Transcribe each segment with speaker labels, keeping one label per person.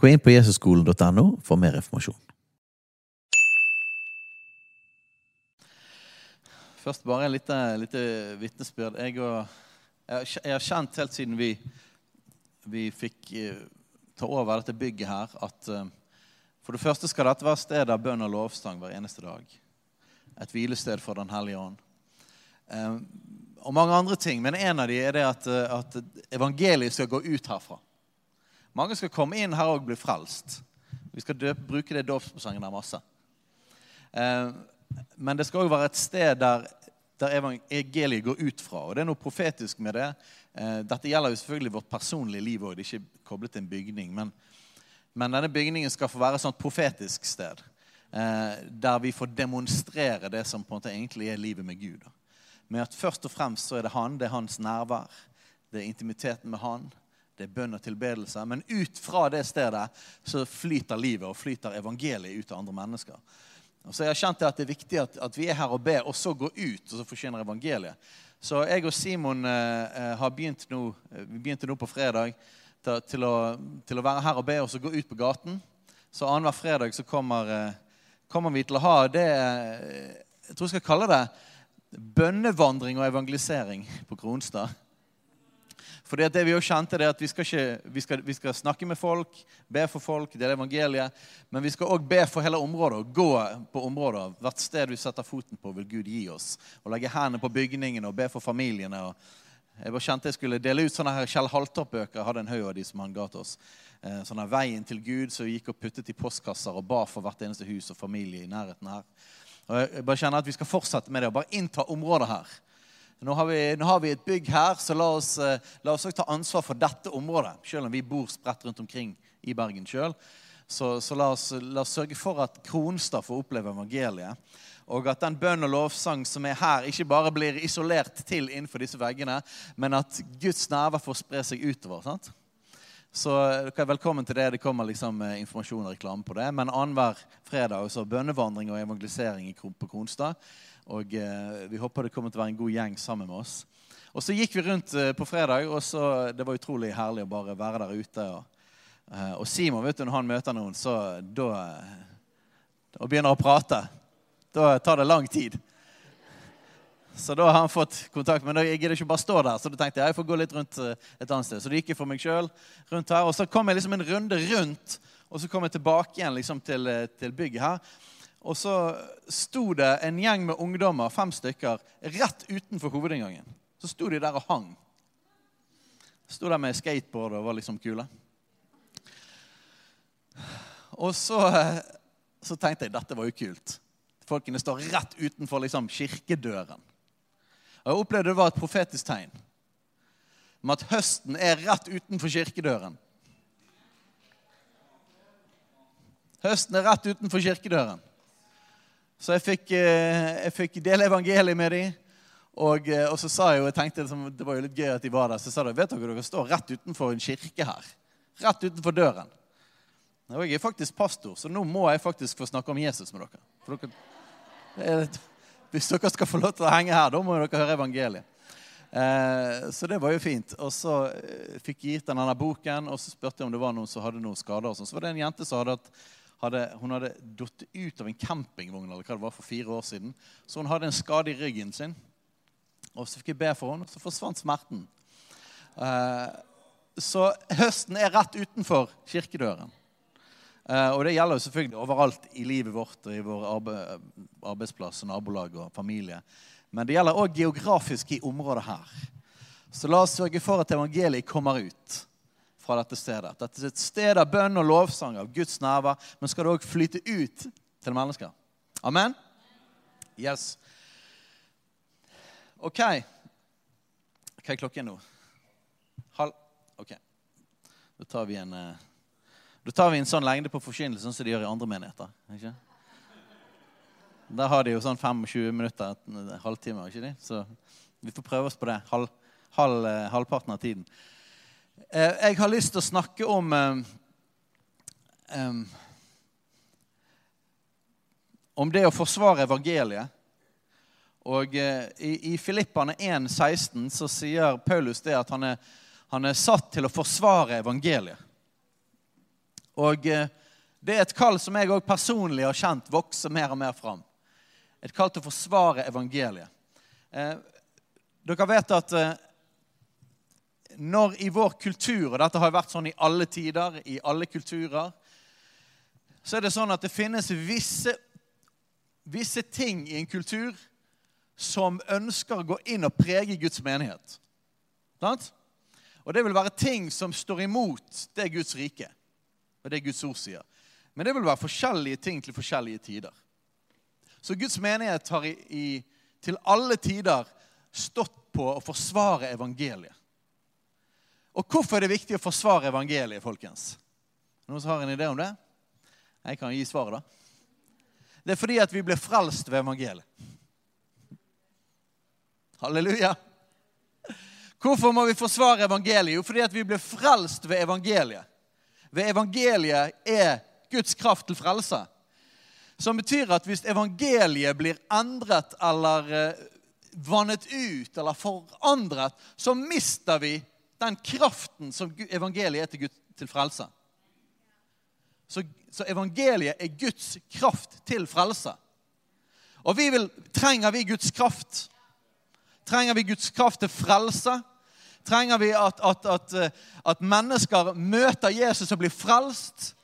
Speaker 1: Gå inn på jesusskolen.no for mer informasjon. Først bare et lite, lite vitnesbyrd. Jeg, jeg har kjent helt siden vi, vi fikk eh, ta over dette bygget her, at eh, for det første skal dette være sted av bønn og lovstang hver eneste dag. Et hvilested for Den hellige ånd. Eh, og mange andre ting, men en av dem er det at, at evangeliet skal gå ut herfra. Mange skal komme inn her og bli frelst. Vi skal døpe, bruke det dåpspresangen der masse. Eh, men det skal òg være et sted der, der, evangeliet går ut fra. Og det er noe profetisk med det. Eh, dette gjelder jo selvfølgelig vårt personlige liv òg. Det er ikke koblet til en bygning. Men, men, denne bygningen skal få være et sånt profetisk sted. Eh, der vi får demonstrere det som på en måte egentlig er livet med Gud. Med at først og fremst så er det han, det er hans nærvær. Det er intimiteten med han det er bønn og tilbedelse. Men ut fra det stedet så flyter livet og flyter evangeliet ut av andre mennesker. Og så Jeg har kjent at det er viktig at, at vi er her og ber, og så går ut og så forkynner evangeliet. Så jeg og Simon eh, eh har begynt nå, eh, vi begynte nå på fredag til, til, å, til, å, være her og be og så gå ut på gaten. Så annenhver fredag så kommer, eh, kommer, vi til å ha det eh, Jeg tror jeg skal kalle det bønnevandring og evangelisering på Kronstad. Fordi det vi jo kjente er at vi skal, ikke, vi, skal, vi skal, snakke med folk, be for folk, dele evangeliet. Men vi skal òg be for hele området og gå på områder. Hvert sted vi setter foten på, vil Gud gi oss. Og legge hendene på bygningene og be for familiene. Jeg bare kjente jeg skulle dele ut sånne her Kjell Haltorp-bøker. hadde en haug av de som han ga til oss. Eh, sånn her Veien til Gud, vi gikk og puttet i postkasser og ba for hvert eneste hus og familie i nærheten her. Og jeg bare kjenner at Vi skal fortsette med det og bare innta området her. Nå har, vi, nå har vi, et bygg her, så la oss, eh, la oss ta ansvar for dette området. Selv om vi bor spredt rundt omkring i Bergen sjøl. Så, så la, oss, la, oss, sørge for at Kronstad får oppleve evangeliet. Og at den bønn og lovsang som er her, ikke bare blir isolert til innenfor disse veggene, men at Guds nerver får spre seg utover. sant? Så dere er velkommen til det. Det kommer liksom eh, informasjon og reklame på det. Men annenhver fredag også bønnevandring og evangelisering på Kronstad. Og eh, vi håper det kommer til å være en god gjeng sammen med oss. Og så gikk vi rundt eh, på fredag, og så, det var utrolig herlig å bare være der ute. Og, eh, og Simon, vet du, når han møter noen, så da Og begynner å prate, da tar det lang tid. Så da har han fått kontakt. Men jeg gidder ikke bare stå der. Så da tenkte jeg jeg får gå litt rundt et annet sted. Så det gikk jeg for meg sjøl rundt her. Og så kom jeg liksom en runde rundt, og så kom jeg tilbake igjen liksom til, til bygget her. Og så sto det en gjeng med ungdommer, fem stykker, rett utenfor hovedinngangen. Så sto de der og hang. Sto der med skateboard og var liksom kule. Og så, så tenkte jeg dette var jo kult. Folkene står rett utenfor liksom, kirkedøren. Og Jeg opplevde det var et profetisk tegn om at høsten er rett utenfor kirkedøren. Høsten er rett utenfor kirkedøren. Så jeg fikk, eh, jeg fikk dele evangeliet med dem. Og, eh, og, så sa jeg jo, jeg tenkte liksom, Det var jo litt gøy at de var der. Så sa de vet dere, dere står rett utenfor en kirke her. Rett utenfor døren. Og jeg er faktisk pastor, så nå må jeg faktisk få snakke om Jesus med dere. Dere hvis dere skal få lov til å henge her, da må dere høre evangeliet. Eh, så det var jo fint. Og så eh, fikk jeg gitt den denne boken, og så spurte jeg om det var noen som hadde noen skader. og sånn. Så var det en jente som hadde hatt hadde, hun hadde datt ut av en campingvogn eller hva det var for fire år siden. Så hun hadde en skade i ryggen sin. Og Så fikk jeg be for henne, og så forsvant smerten. Eh, så høsten er rett utenfor kirkedøren. Eh, og det gjelder jo selvfølgelig overalt i livet vårt og i vår arbeidsplass, nabolag og familie. Men det gjelder òg geografisk i området her. Så la oss sørge for at evangeliet kommer ut fra dette stedet. Dette er et sted av bønn og lovsang, av Guds nærvær, men skal det òg flyte ut til mennesker. Amen? Yes. OK. Hva er klokken nå? Halv? OK. Da tar vi en eh, tar vi en sånn lengde på forkynnelsen som de gjør i andre menigheter. ikke? Der har de jo sånn 25 minutter, en halvtime, ikke de? Så vi får prøve oss på det. Halv, halv, eh, halvparten av tiden. Eh, jeg har lyst til å snakke om um, Om det å forsvare evangeliet. Og uh, i, Filippane 1,16 så sier Paulus det at han er, han er satt til å forsvare evangeliet. Og det er et kall som jeg òg personlig har kjent vokse mer og mer fram. Et kall til å forsvare evangeliet. Dere vet at når i vår kultur, og dette har vært sånn i alle tider, i alle kulturer, så er det sånn at det finnes visse, visse ting i en kultur som ønsker å gå inn og prege Guds menighet. Sant? Og det vil være ting som står imot det Guds rike og det Guds ord sier. Men det vil være forskjellige ting til forskjellige tider. Så Guds menighet har i, i, til alle tider stått på å forsvare evangeliet. Og hvorfor er det viktig å forsvare evangeliet, folkens? Noen som har en idé om det? Jeg kan gi svaret, da. Det er fordi at vi blir frelst ved evangeliet. Halleluja. Hvorfor må vi forsvare evangeliet? Jo, fordi at vi blir frelst ved evangeliet. Ved evangeliet er Guds kraft til frelse. Som betyr at hvis evangeliet blir endret eller eh, vannet ut eller forandret, så mister vi den kraften som evangeliet er til, Gud, til frelse. Så, så, evangeliet er Guds kraft til frelse. Og vi vil, trenger vi Guds kraft? Trenger vi Guds kraft til frelse? Trenger vi at, at, at, at mennesker møter Jesus og blir frelst?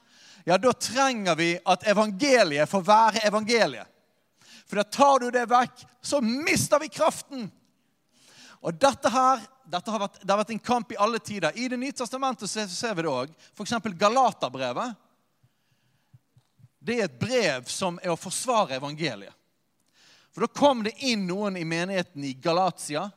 Speaker 1: Ja, da trenger vi at evangeliet får være evangeliet. For da tar du det vekk, så mister vi kraften. Og dette her har vært, det har vært en kamp i alle tider. I Det nye testamentet ser vi det òg. F.eks. Galaterbrevet. Det er et brev som er å forsvare evangeliet. For Da kom det inn noen i menigheten i Galatia.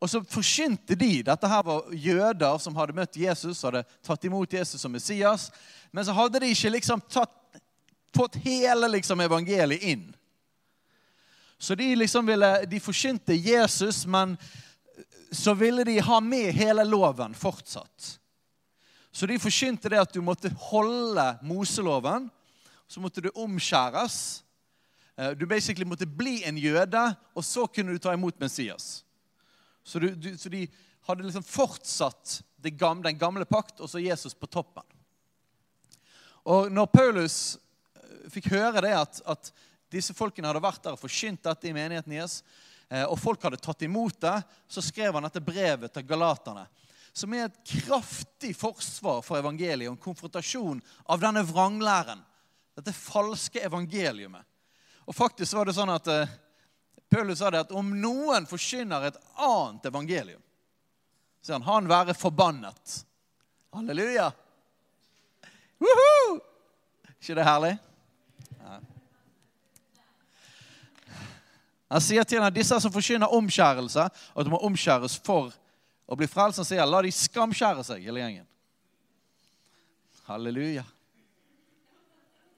Speaker 1: Og så forkynte de Dette her var jøder som hadde møtt Jesus, hadde tatt imot Jesus som Messias. Men så hadde de ikke liksom tatt, fått hele liksom evangeliet inn. Så de liksom ville, de forkynte Jesus, men så ville de ha med hele loven fortsatt. Så de forkynte det at du måtte holde Moseloven. Så måtte du omskjæres. Eh, du basically måtte bli en jøde, og så kunne du ta imot Messias. Så, du, du, så de hadde liksom fortsatt gamle, den gamle pakt, og så Jesus på toppen. Og når Paulus eh, fikk høre det at, at disse folkene hadde vært der og forkynt dette i menigheten deres, Eh, og folk hadde tatt imot det, så skrev han dette brevet til galaterne. Som er et kraftig forsvar for evangeliet og en konfrontasjon av denne vranglæren. Dette falske evangeliumet. Og faktisk var det sånn at eh, Paulus sa det at om noen forkynner et annet evangelium, så han han være forbannet. Halleluja! Woohoo! ikke det herlig? Han sier til henne, disse som forkynner omskjærelse, at de må omskjæres for å bli frelst. Han sier, la de skamskjære seg, hele gjengen. Halleluja.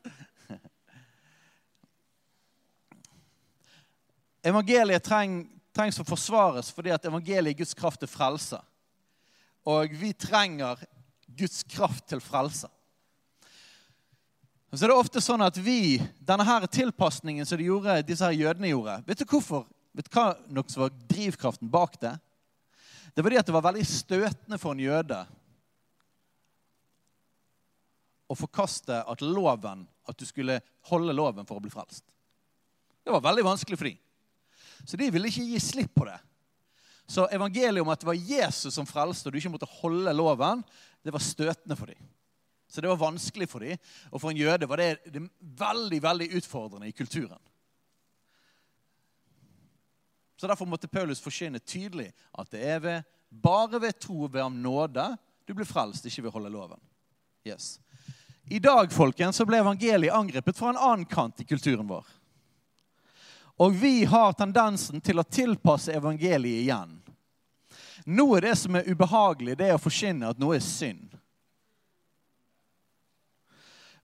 Speaker 1: Evangeliet treng, trengs å forsvares fordi at evangeliet er Guds kraft til frelse. Og vi trenger Guds kraft til frelse. Og så er det ofte sånn at vi, denne her tilpasningen som de gjorde, disse her jødene gjorde Vet du hvorfor? Vet du hva nok som var drivkraften bak det? Det var det at det var veldig støtende for en jøde å forkaste at loven, at du skulle holde loven for å bli frelst. Det var veldig vanskelig for dem. Så de ville ikke gi slipp på det. Så evangeliet om at det var Jesus som frelste, og du ikke måtte holde loven, det var støtende for dem. Så det var vanskelig for dem. Og for en jøde var det, det veldig veldig utfordrende i kulturen. Så Derfor måtte Paulus forsyne tydelig at det er ved, bare ved tro ved om nåde du blir frelst, ikke ved å holde loven. Yes. I dag folkens, så ble evangeliet angrepet fra en annen kant i kulturen vår. Og vi har tendensen til å tilpasse evangeliet igjen. Noe av det som er ubehagelig, det er å forkynne at noe er synd.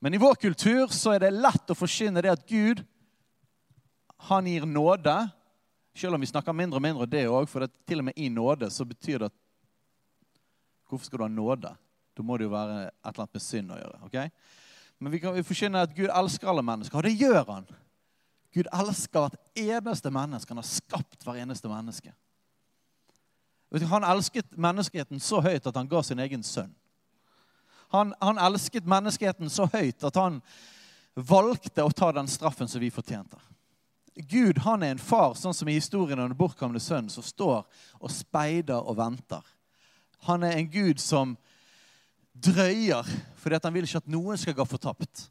Speaker 1: Men i vår kultur så er det lett å forkynne det at Gud han gir nåde. Selv om vi snakker mindre og mindre det òg, for det, til og med i nåde så betyr det at Hvorfor skal du ha nåde? Da må det jo være et eller annet med synd å gjøre. ok? Men vi kan vi at Gud elsker alle mennesker, og det gjør han. Gud elsker hvert eneste menneske. Han har skapt hver eneste menneske. Han elsket menneskeheten så høyt at han ga sin egen sønn. Han, han elsket menneskeheten så høyt at han valgte å ta den straffen som vi fortjente. Gud han er en far, sånn som i historien om den bortkomne sønnen, som står og speider og venter. Han er en Gud som drøyer fordi han vil ikke at noen skal gå fortapt.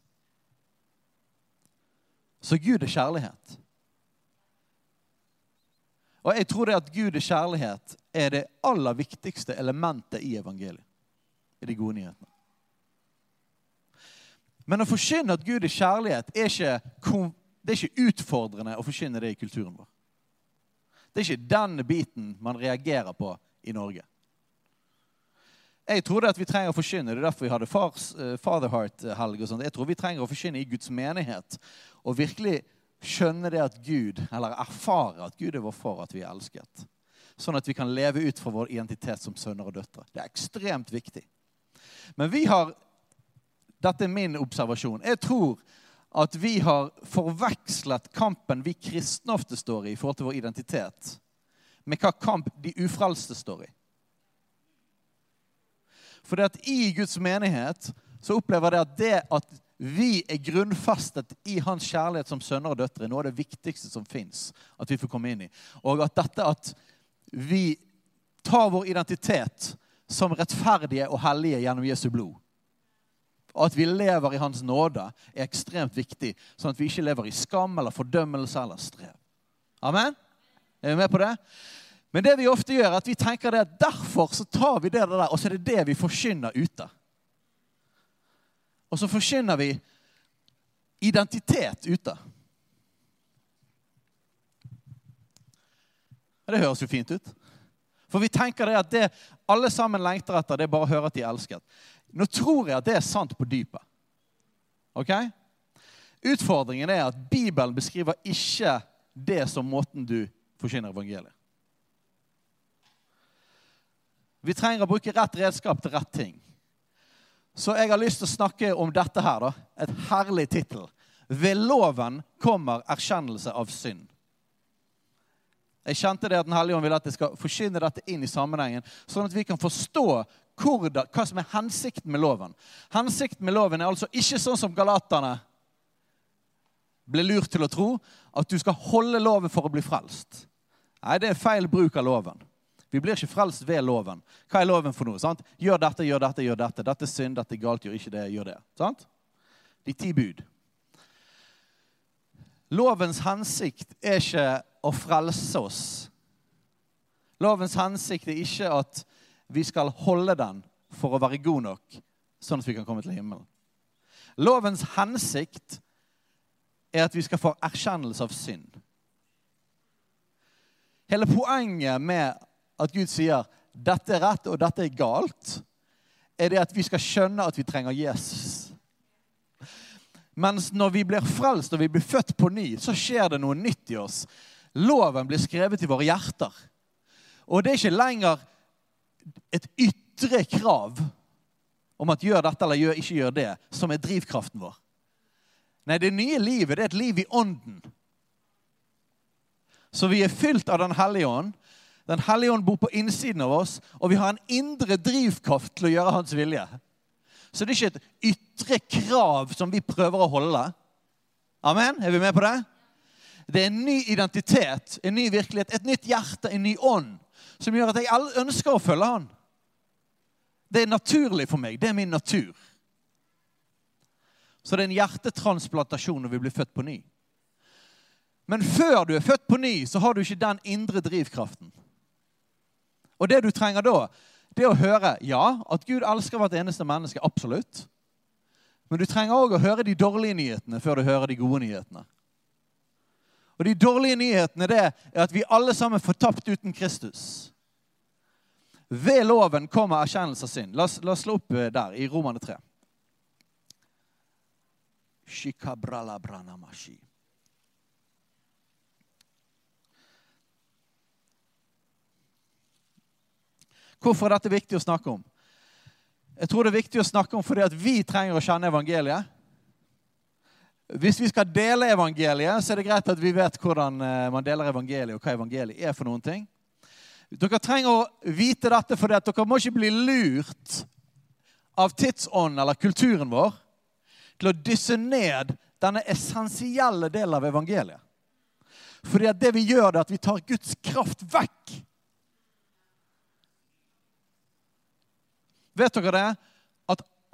Speaker 1: Så Gud er kjærlighet. Og jeg tror det at Gud er kjærlighet er det aller viktigste elementet i evangeliet. I de gode nyhetene. Men å forkynne at Gud er kjærlighet, er ikke, det er ikke utfordrende å forkynne det i kulturen vår. Det er ikke den biten man reagerer på i Norge. Jeg tror at vi trenger å forkynne. Det er derfor vi hadde fars, uh, Fatherheart-helg. og sånt. Jeg tror vi trenger å forkynne i Guds menighet og virkelig skjønne det at Gud, eller erfare at Gud er vår far, at vi er elsket. Sånn at vi kan leve ut fra vår identitet som sønner og døtre. Det er ekstremt viktig. Men vi har dette er min observasjon. Jeg tror at vi har forvekslet kampen vi kristne ofte står i i forhold til vår identitet, med hva kamp de ufrelste står i. For det at i Guds menighet så opplever det at det at vi er grunnfestet i hans kjærlighet som sønner og døtre, noe av det viktigste som fins at vi får komme inn i. Og at dette at vi tar vår identitet som rettferdige og hellige gjennom Jesu blod og at vi lever i Hans nåde, er ekstremt viktig, sånn at vi ikke lever i skam eller fordømmelse eller strev. Amen? Er vi med på det? Men det vi ofte gjør, er at vi tenker det at derfor så tar vi det der, og så er det det vi forkynner ute. Og så forkynner vi identitet ute. Det høres jo fint ut. For vi tenker det at det alle sammen lengter etter, det er bare å høre at de er elsket. Nå tror jeg at det er sant på dypet. Ok? Utfordringen er at Bibelen beskriver ikke det som måten du forkynner evangeliet. Vi trenger å bruke rett redskap til rett ting. Så jeg har lyst til å snakke om dette her. da. Et herlig tittel. Ved loven kommer erkjennelse av synd. Jeg kjente det at Den hellige ånd vil at jeg skal forkynne dette inn i sammenhengen, sånn at vi kan forstå hva som er hensikten med loven. Hensikten med loven er altså ikke sånn som galaterne ble lurt til å tro, at du skal holde loven for å bli frelst. Nei, det er feil bruk av loven. Vi blir ikke frelst ved loven. Hva er loven for noe? sant? Gjør dette, gjør dette, gjør dette. Dette er synd, dette er galt, gjør ikke det, gjør det. Sant? De ti bud. Lovens hensikt er ikke å frelse oss. Lovens hensikt er ikke at vi skal holde den for å være god nok, sånn at vi kan komme til himmelen. Lovens hensikt er at vi skal få erkjennelse av synd. Hele poenget med at Gud sier 'dette er rett og dette er galt', er det at vi skal skjønne at vi trenger Jesus. Mens når vi blir frelst og vi blir født på ny, så skjer det noe nytt i oss. Loven blir skrevet i våre hjerter. Og det er ikke lenger et ytre krav om at gjør dette eller gjør, ikke gjør det, som er drivkraften vår. Nei, det nye livet det er et liv i ånden. Så vi er fylt av Den hellige ånd. Den hellige ånd bor på innsiden av oss, og vi har en indre drivkraft til å gjøre hans vilje. Så det er ikke et ytre krav som vi prøver å holde. Amen? Er vi med på det? Det er en ny identitet, en ny virkelighet, et nytt hjerte, en ny ånd som gjør at jeg ønsker å følge han. Det er naturlig for meg. Det er min natur. Så det er en hjertetransplantasjon når vi blir født på ny. Men før du er født på ny, så har du ikke den indre drivkraften. Og det du trenger da, det er å høre ja, at Gud elsker hvert eneste menneske. Absolutt. Men du trenger òg å høre de dårlige nyhetene før du hører de gode nyhetene. Og de dårlige nyhetene det er at vi alle sammen får tapt uten Kristus. Ved loven kommer erkjennelse av synd. La oss, la oss slå opp eh, der, i Romane 3. Hvorfor er dette viktig å snakke om? Jeg tror det er viktig å snakke om fordi at vi trenger å kjenne evangeliet. Hvis vi skal dele evangeliet, så er det greit at vi vet hvordan eh, man deler evangeliet, og hva evangeliet er for noen ting. Dere trenger å vite dette for dere må ikke bli lurt av tidsånden eller kulturen vår til å dysse ned denne essensielle delen av evangeliet. Fordi at det vi gjør, er at vi tar Guds kraft vekk. Vet dere det?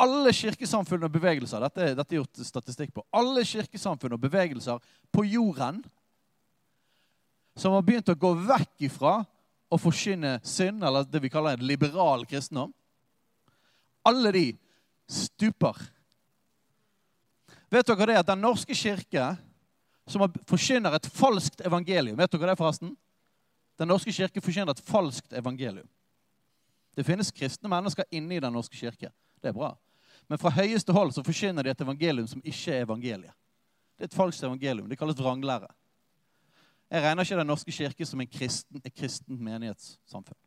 Speaker 1: Alle kirkesamfunn og bevegelser dette, dette er gjort statistikk på, alle kirkesamfunn og bevegelser på jorden som har begynt å gå vekk ifra å forkynne synd, eller det vi kaller en liberal kristendom, alle de stuper. Vet dere det at Den norske kirke, som forkynner et falskt evangelium Vet dere det, forresten? Den norske kirke forkynner et falskt evangelium. Det finnes kristne mennesker inne i Den norske kirke. Det er bra. Men fra høyeste hold så forkynner de et evangelium som ikke er evangeliet. Det er et falskt evangelium. Det kalles vranglære. Jeg regner ikke Den norske kirke som en kristen, et kristent menighetssamfunn.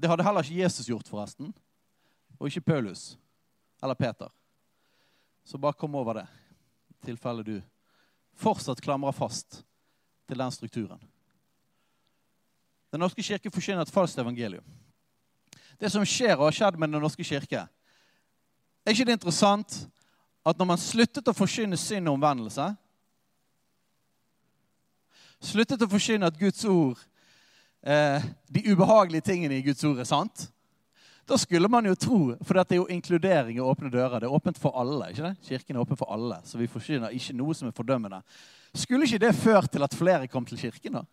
Speaker 1: Det hadde heller ikke Jesus gjort, forresten. Og ikke Paulus eller Peter. Så bare kom over det, i tilfelle du fortsatt klamrer fast til den strukturen. Den norske kirke forkynner et falskt evangelium. Det som skjer og har skjedd med Den norske kirke, er ikke det interessant at når man sluttet å forkynne synd og omvendelse, sluttet å forkynne at Guds ord, eh, de ubehagelige tingene i Guds ord er sant, da skulle man jo tro, for dette er jo inkludering og åpne dører. Det er åpent for alle. ikke det? Kirken er åpen for alle, så vi forkynner ikke noe som er fordømmende. Skulle ikke det ført til at flere kom til kirken, da?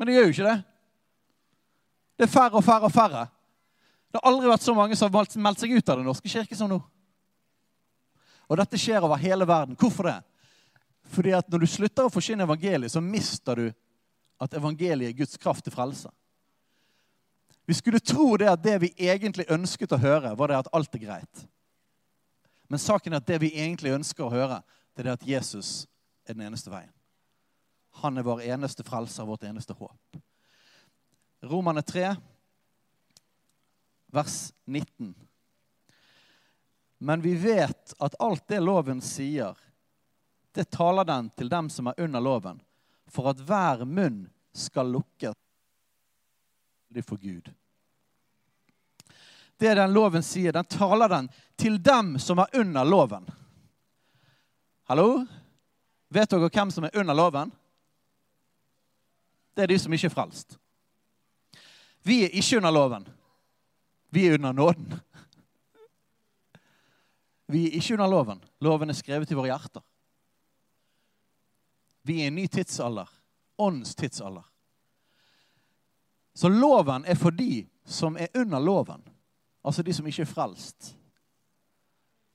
Speaker 1: Men det gjør jo ikke det. Det er færre og færre og færre. Det har aldri vært så mange som har meldt seg ut av Den norske kirke som nå. Og dette skjer over hele verden. Hvorfor det? Fordi at når du slutter å forsyne evangeliet, så mister du at evangeliet er Guds kraft til frelse. Vi skulle tro det at det vi egentlig ønsket å høre, var det at alt er greit. Men saken er at det vi egentlig ønsker å høre, det er det at Jesus er den eneste veien. Han er vår eneste frelser, vårt eneste håp. Romane 3, vers 19. Men vi vet at alt det loven sier, det taler den til dem som er under loven, for at hver munn skal lukkes for Gud. Det den loven sier, den taler den til dem som er under loven. Hallo? Vet dere hvem som er under loven? Det er de som ikke er frelst. Vi er ikke under loven. Vi er under nåden. Vi er ikke under loven. Loven er skrevet i våre hjerter. Vi er i en ny tidsalder. Åndstidsalder. Så loven er for de som er under loven. Altså de som ikke er frelst.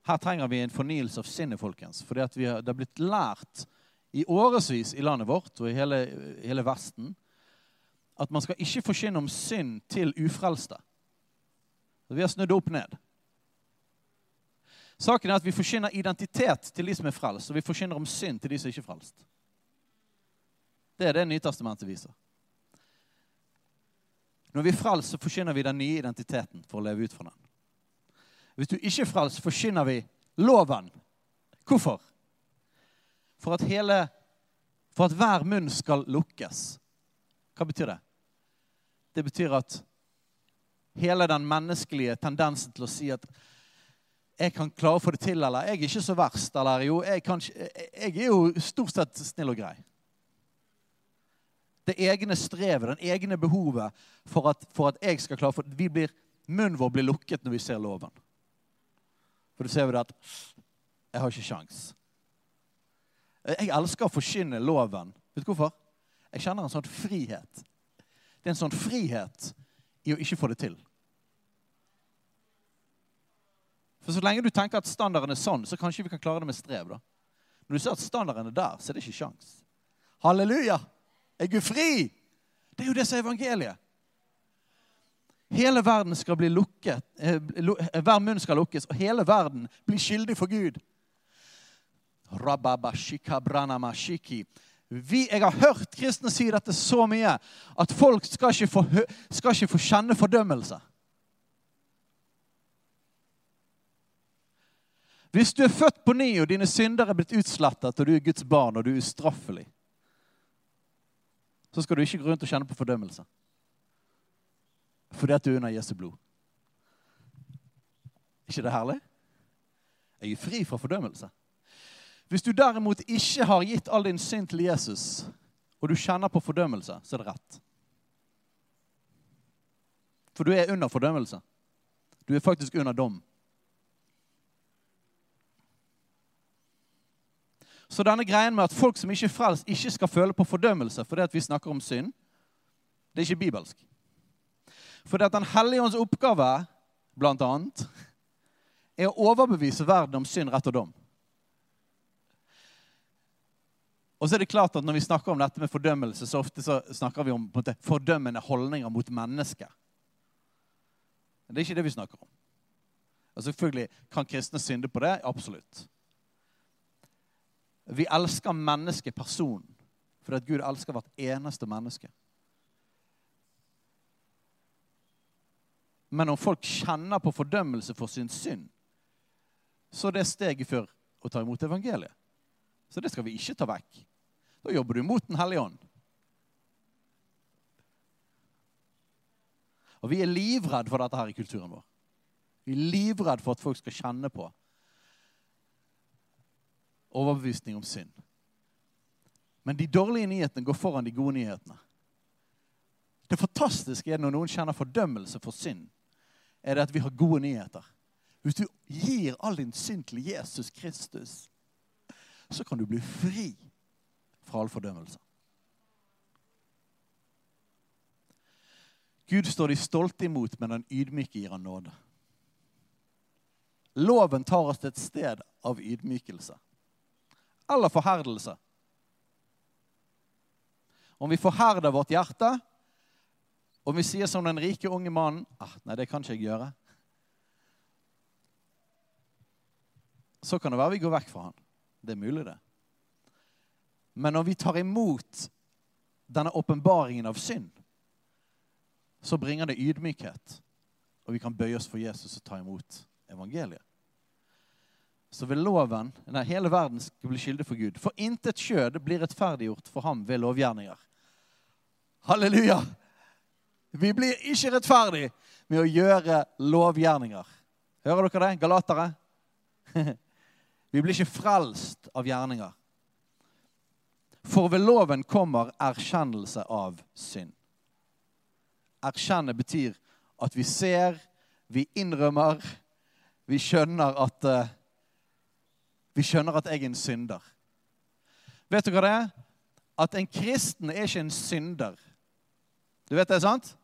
Speaker 1: Her trenger vi en fornyelse av sinnet, folkens. For det har blitt lært i årevis i landet vårt og i hele, hele Vesten at man skal ikke forkynne om synd til ufrelste. Vi har snudd opp ned. Saken er at Vi forkynner identitet til de som er frelst, og vi forkynner om synd til de som ikke er frelst. Det er det Nytestamentet viser. Når vi er frelst, så forkynner vi den nye identiteten for å leve ut fra den. Hvis du ikke er frelst, forkynner vi loven. Hvorfor? For at, hele, for at hver munn skal lukkes. Hva betyr det? Det betyr at hele den menneskelige tendensen til å si at jeg kan klare å få det til, eller jeg er ikke så verst, eller jo, jeg, kan, jeg er jo stort sett snill og grei. Det egne strevet, den egne behovet for at, for at jeg skal klare for, vi blir, Munnen vår blir lukket når vi ser loven. For da ser vi at jeg har ikke sjans. Jeg elsker å forkynne loven. Vet du hvorfor? Jeg kjenner en sånn frihet. Det er en sånn frihet i å ikke få det til. For Så lenge du tenker at standarden er sånn, så kanskje vi kan klare det med strev. da. Når du ser at standarden er der, så er det ikke sjans. Halleluja! Er Gud fri? Det er jo det som er evangeliet. Hele verden skal bli lukket, eh, eh, hver munn skal lukkes, og hele verden blir skyldig for Gud. Vi, jeg har hørt kristne si dette så mye at folk skal ikke få, skal ikke få kjenne fordømmelse. Hvis du er født på ny, og dine synder er blitt utslettet, og du er Guds barn, og du er ustraffelig, så skal du ikke gå rundt og kjenne på fordømmelse. Fordi at du er under Jesu blod. Er ikke det herlig? Jeg er fri fra fordømmelse. Hvis du derimot ikke har gitt all din synd til Jesus, og du kjenner på fordømmelse, så er det rett. For du er under fordømmelse. Du er faktisk under dom. Så denne greien med at folk som ikke er frelst, ikke skal føle på fordømmelse fordi at vi snakker om synd, det er ikke bibelsk. Fordi at Den hellige ånds oppgave, blant annet, er å overbevise verden om synd, rett og dom. Og så er det klart at Når vi snakker om dette med fordømmelse, så ofte så snakker vi om måte, fordømmende holdninger mot mennesker. Men det er ikke det vi snakker om. Og selvfølgelig Kan kristne synde på det? Absolutt. Vi elsker mennesket, personen, fordi at Gud elsker hvert eneste menneske. Men om folk kjenner på fordømmelse for sin synd, så er det steget før å ta imot evangeliet. Så det skal vi ikke ta vekk. Da jobber du mot Den hellige ånd. Og vi er livredd for dette her i kulturen vår. Vi er livredd for at folk skal kjenne på overbevisning om synd. Men de dårlige nyhetene går foran de gode nyhetene. Det fantastiske er når noen kjenner fordømmelse for synd, er det at vi har gode nyheter. Hvis du gir all din synd til Jesus Kristus, så kan du bli fri fra all fordømmelse. Gud står de stolte imot, men den ydmyke gir han nåde. Loven tar oss til et sted av ydmykelse eller forherdelse. Om vi forherder vårt hjerte, om vi sier som den rike unge mannen ah, 'Nei, det kan ikke jeg gjøre', så kan det være vi går vekk fra han. Det er mulig, det. Men når vi tar imot denne åpenbaringen av synd, så bringer det ydmykhet, og vi kan bøye oss for Jesus og ta imot evangeliet så vil loven, nei, hele verden skal bli skyldig for Gud. For intet kjød blir rettferdiggjort for ham ved lovgjerninger. Halleluja! Vi blir ikke rettferdig med å gjøre lovgjerninger. Hører dere det, galatere? Vi blir ikke frelst av gjerninger. For ved loven kommer erkjennelse av synd. Erkjenne betyr at vi ser, vi innrømmer, vi skjønner at uh, vi skjønner at jeg er en synder. Vet du hva det er? At en kristen er ikke en synder. Du vet det, sant?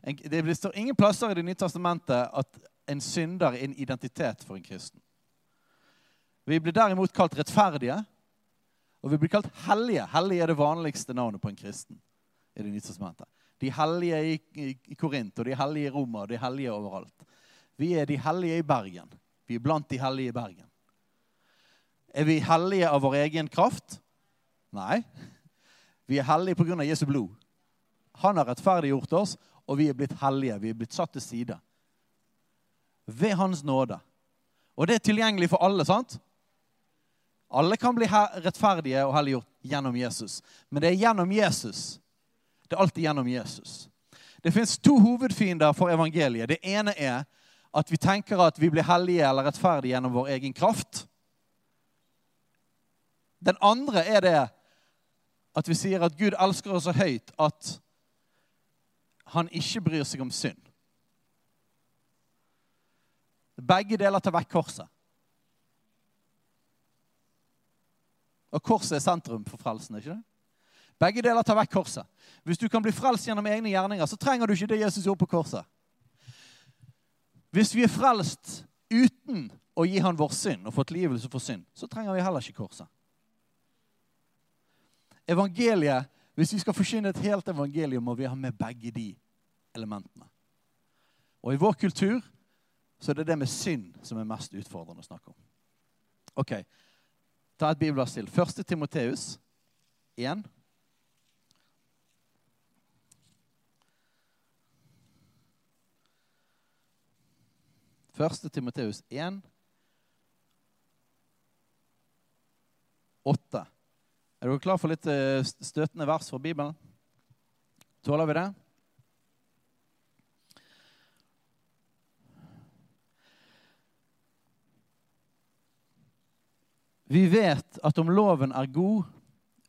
Speaker 1: Det står ingen plasser i Det nye testamentet at en synder er en identitet for en kristen. Vi blir derimot kalt rettferdige, og vi blir kalt hellige. Hellige er det vanligste navnet på en kristen. i Det nye testamentet. De hellige i, i, i Korint, og de hellige i Roma, og de hellige overalt. Vi er de hellige i Bergen. Vi er blant de hellige i Bergen. Er vi hellige av vår egen kraft? Nei. Vi er hellige pga. Jesu blod. Han har rettferdiggjort oss, og vi er blitt hellige. Vi er blitt satt til side. Ved Hans nåde. Og det er tilgjengelig for alle, sant? Alle kan bli rettferdige og helliggjort gjennom Jesus. Men det er gjennom Jesus. Det er alltid gjennom Jesus. Det fins to hovedfiender for evangeliet. Det ene er at vi tenker at vi blir hellige eller rettferdige gjennom vår egen kraft. Den andre er det at vi sier at Gud elsker oss så høyt at han ikke bryr seg om synd. Begge deler tar vekk korset. Og korset er sentrum for frelsen. ikke det? Begge deler tar vekk korset. Hvis du kan bli frelst gjennom egne gjerninger, så trenger du ikke det Jesus gjorde på korset. Hvis vi er frelst uten å gi han vår synd og fått livelse for synd, så trenger vi heller ikke korset. Evangeliet, Hvis vi skal forsyne et helt evangelium, må vi ha med begge de elementene. Og i vår kultur så er det det med synd som er mest utfordrende å snakke om. Ok, Ta et bibelvers til. Første Timoteus 1. Første Timoteus 1, 8. Er dere klar for litt eh, støtende vers fra Bibelen? Tåler vi det? Vi vet at om loven er god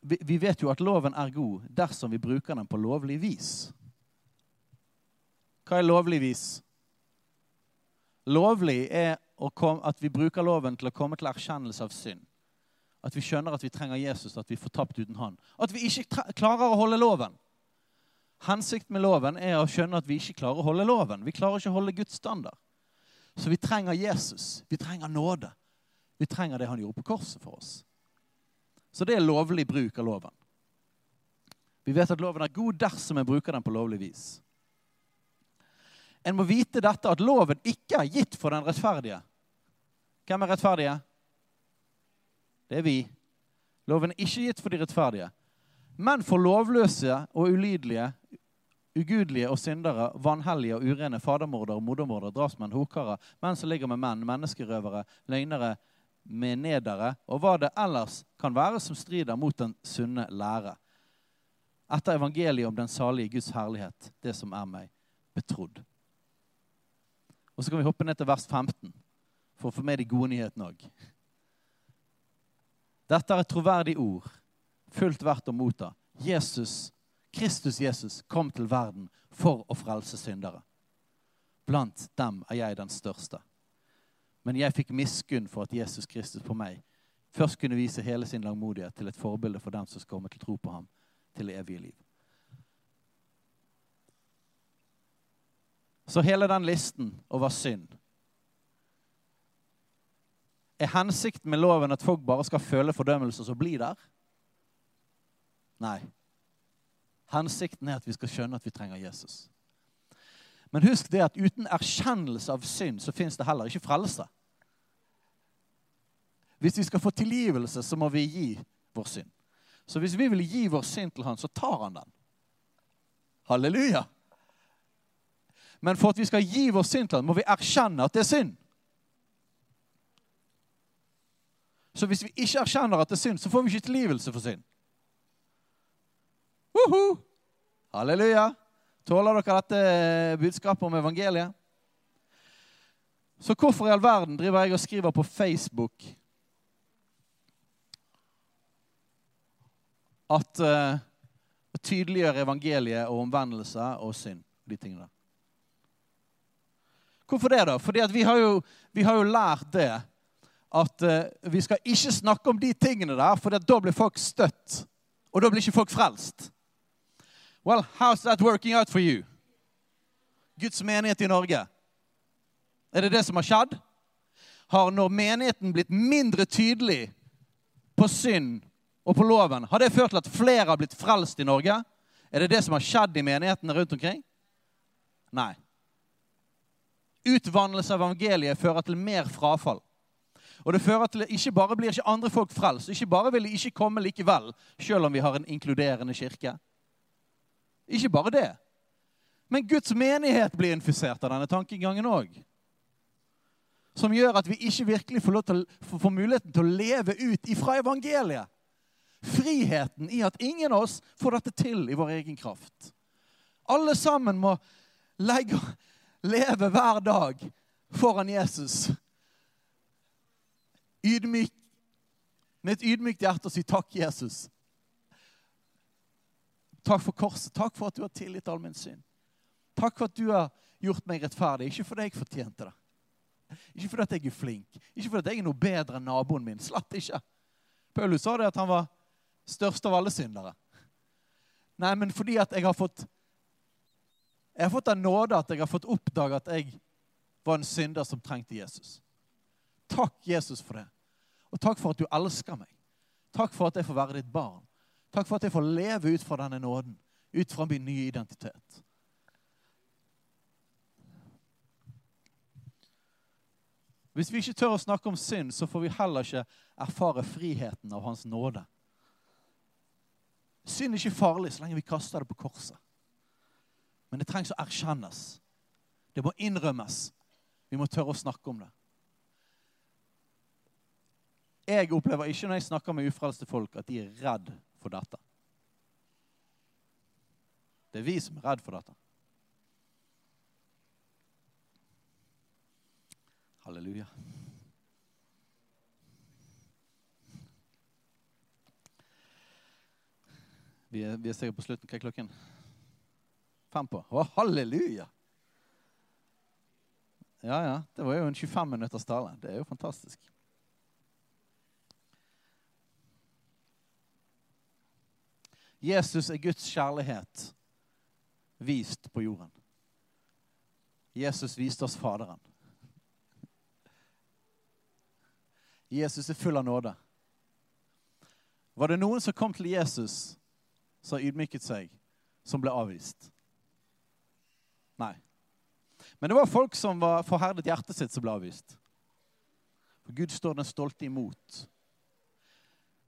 Speaker 1: Vi vet jo at loven er god dersom vi bruker den på lovlig vis. Hva er lovlig vis? Lovlig er at vi bruker loven til å komme til erkjennelse av synd. At vi skjønner at vi trenger Jesus, at vi får tapt uten han. At vi ikke klarer å holde loven. Hensikten med loven er å skjønne at vi ikke klarer å holde loven. Vi klarer ikke å holde Guds standard. Så vi trenger Jesus. Vi trenger nåde. Vi trenger det han gjorde på korset for oss. Så det er lovlig bruk av loven. Vi vet at loven er god dersom en bruker den på lovlig vis. En må vite dette at loven ikke er gitt for den rettferdige. Hvem er rettferdige? Det er vi. Loven er ikke gitt for de rettferdige, men for lovløse og ulydelige, ugudelige og syndere, vanhellige og urene, fadermordere, modermordere, drapsmenn, hokere, menn som ligger med menn, menneskerøvere, løgnere, med nedere, og hva det ellers kan være som strider mot den sunne lære. Etter evangeliet om den salige Guds herlighet, det som er meg betrodd. Og Så kan vi hoppe ned til vers 15 for å få med de gode nyhetene òg. Dette er et troverdig ord, fullt verdt å motta. Jesus, Kristus Jesus kom til verden for å frelse syndere. Blant dem er jeg den største. Men jeg fikk miskunn for at Jesus Kristus på meg først kunne vise hele sin langmodighet til et forbilde for dem som skal komme til tro på ham til det evige liv. Så hele den listen over synd Er hensikten med loven at folk bare skal føle fordømmelse og bli der? Nei. Hensikten er at vi skal skjønne at vi trenger Jesus. Men husk det at uten erkjennelse av synd så fins det heller ikke frelse. Hvis vi skal få tilgivelse, så må vi gi vår synd. Så hvis vi vil gi vår synd til han, så tar han den. Halleluja. Men for at vi skal gi vår synd til han, må vi erkjenne at det er synd. Så hvis vi ikke erkjenner at det er synd, så får vi ikke tilgivelse for synd. Uhu. Halleluja. Tåler dere dette budskapet om evangeliet? Så hvorfor i all verden driver jeg og skriver på Facebook at uh, tydeliggjør evangeliet og omvendelse og synd. de tingene. Hvorfor det, da? Fordi vi har, jo, vi har jo lært det at uh, vi skal ikke snakke om de tingene der, for da blir folk støtt. Og da blir ikke folk frelst. Well, how's that working out for you? Guds menighet i Norge. Er det det som har skjedd? Har når menigheten blitt mindre tydelig på synd og på loven, har det ført til at flere har blitt frelst i Norge? Er det det som har skjedd i menighetene rundt omkring? Nei. Utvandrelse av evangeliet fører til mer frafall. Og det fører til at Ikke bare blir ikke andre folk frelst, ikke bare vil de ikke komme likevel, selv om vi har en inkluderende kirke. Ikke bare det. Men Guds menighet blir infisert av denne tankegangen òg. Som gjør at vi ikke virkelig får, til, får muligheten til å leve ut ifra evangeliet. Friheten i at ingen av oss får dette til i vår egen kraft. Alle sammen må legge, leve hver dag foran Jesus. Ydmyk, med et ydmykt hjerte og si takk, Jesus. Takk for korset. Takk for at du har tilgitt all min synd. Takk for at du har gjort meg rettferdig. Ikke fordi jeg fortjente det. Ikke fordi at jeg er flink. Ikke fordi at jeg er noe bedre enn naboen min. Slett ikke. Paulus sa det at han var størst av alle syndere. Nei, men fordi at jeg har fått Jeg har fått en nåde at jeg har fått oppdage at jeg var en synder som trengte Jesus. Takk, Jesus, for det. Og takk for at du elsker meg. Takk for at jeg får være ditt barn. Takk for at jeg får leve ut fra denne nåden, ut fra min nye identitet. Hvis vi ikke tør å snakke om synd, så får vi heller ikke erfare friheten av Hans nåde. Synd er ikke farlig så lenge vi kaster det på korset. Men det trengs å erkjennes. Det må innrømmes. Vi må tørre å snakke om det. Jeg opplever ikke når jeg snakker med ufrelste folk, at de er redd for dette. Det er vi som er redd for dette. Halleluja. Vi er, vi er sikkert på slutten. Hva er klokken? Fem på. Å, halleluja! Ja, ja. Det var jo en 25 minutters tale. Det er jo fantastisk. Jesus er Guds kjærlighet vist på jorden. Jesus viste oss Faderen. Jesus er full av nåde. Var det noen som kom til Jesus, som ydmyket seg, som ble avvist? Nei. Men det var folk som var forherdet hjertet sitt, som ble avvist. For Gud står den stolte imot.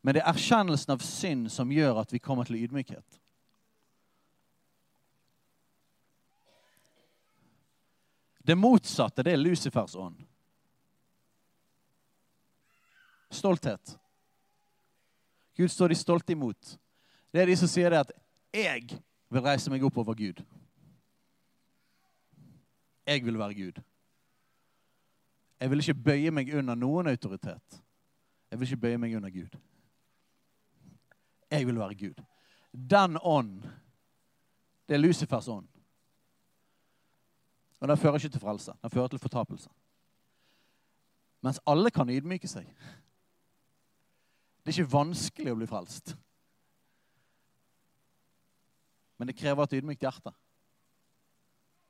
Speaker 1: Men det er erkjennelsen av synd som gjør at vi kommer til ydmykhet. Det motsatte, det er Lucifers ånd. Stolthet. Gud står de stolte imot. Det er de som sier det at 'jeg vil reise meg opp over Gud'. Jeg vil være Gud. Jeg vil ikke bøye meg under noen autoritet. Jeg vil ikke bøye meg under Gud. Jeg vil være Gud. Den ånd, det er Lucifers ånd. Og den fører ikke til frelse. Den fører til fortapelse. Mens alle kan ydmyke seg. Det er ikke vanskelig å bli frelst. Men det krever et ydmykt hjerte.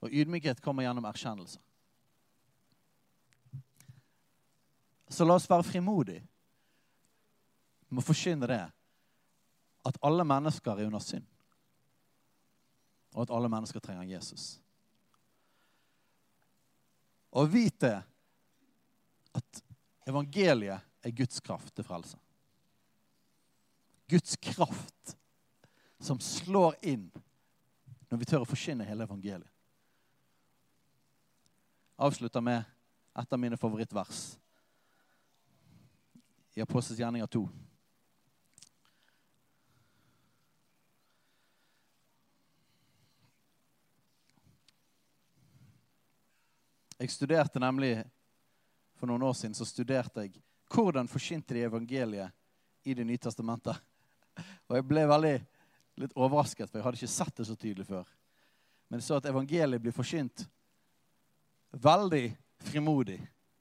Speaker 1: Og ydmykhet kommer gjennom erkjennelse. Så la oss være frimodige med å forkynne det at alle mennesker er under synd. Og at alle mennesker trenger Jesus. Og vit det at evangeliet er Guds kraft til frelse. Guds kraft som slår inn når vi tør å forkynne hele evangeliet. Avslutter med et av mine favorittvers i Apostels gjerninger 2. Jeg studerte nemlig For noen år siden så studerte jeg hvordan forkynte de evangeliet i Det nye testamentet. Og jeg ble veldig litt overrasket, for jeg hadde ikke sett det så tydelig før. Men jeg så at evangeliet blir forkynt veldig frimodig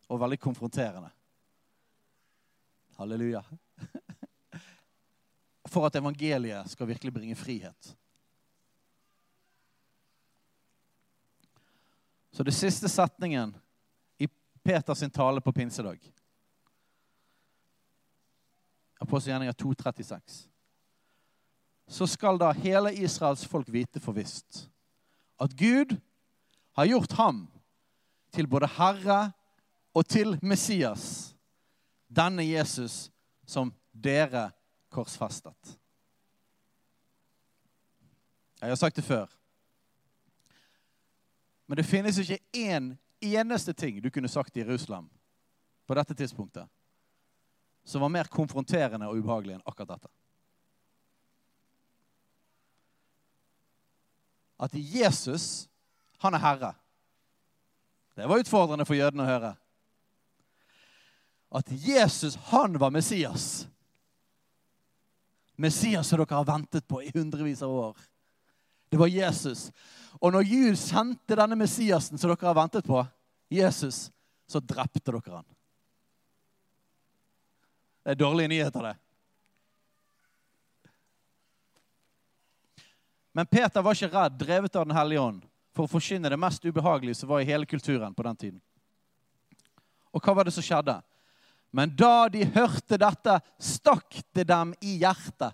Speaker 1: og veldig konfronterende. Halleluja. For at evangeliet skal virkelig bringe frihet. Så det siste setningen i Peters tale på pinsedag Apostelgjerninga 2.36 så skal da hele Israels folk vite for visst at Gud har gjort ham til både Herre og til Messias, denne Jesus som dere korsfestet. Jeg har sagt det før. Men det finnes ikke én eneste ting du kunne sagt i Jerusalem på dette tidspunktet som var mer konfronterende og ubehagelig enn akkurat dette. at Jesus, han er herre. Det var utfordrende for jødene å høre. At Jesus, han var Messias. Messias som dere har ventet på i hundrevis av år. Det var Jesus. Og når Gud sendte denne Messiasen som dere har ventet på, Jesus, så drepte dere han. Det er dårlige nyheter, det. Men Peter var ikke redd, drevet av Den hellige ånd, for å forkynne det mest ubehagelige som var i hele kulturen på den tiden. Og hva var det som skjedde? Men da de hørte dette, stakk det dem i hjertet.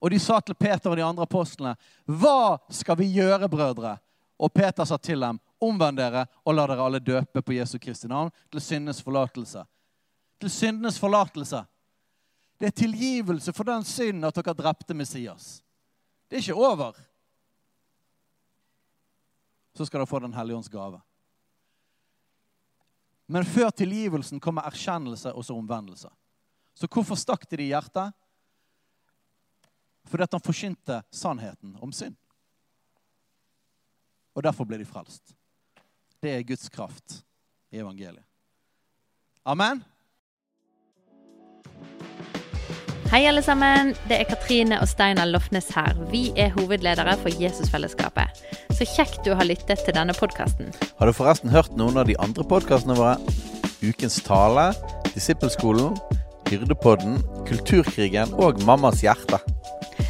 Speaker 1: Og de sa til Peter og de andre apostlene, 'Hva skal vi gjøre, brødre?' Og Peter sa til dem, Omvend dere og la dere alle døpe på Jesu Kristi navn til syndenes forlatelse. Til syndenes forlatelse. Det er tilgivelse for den synden at dere drepte Messias. Det er ikke over. Så skal dere få Den hellige ånds gave. Men før tilgivelsen kommer erkjennelse og så omvendelse. Så hvorfor stakk de det i hjertet? Fordi at han forkynte sannheten om synd. Og derfor ble de frelst. Det er Guds kraft i evangeliet. Amen.
Speaker 2: Hei, alle sammen. Det er Katrine og Steinar Lofnes her. Vi er hovedledere for Jesusfellesskapet. Så kjekt du har lyttet til denne podkasten.
Speaker 1: Har du forresten hørt noen av de andre podkastene våre? Ukens tale, Disippelskolen, Hyrdepodden, Kulturkrigen og Mammas hjerte.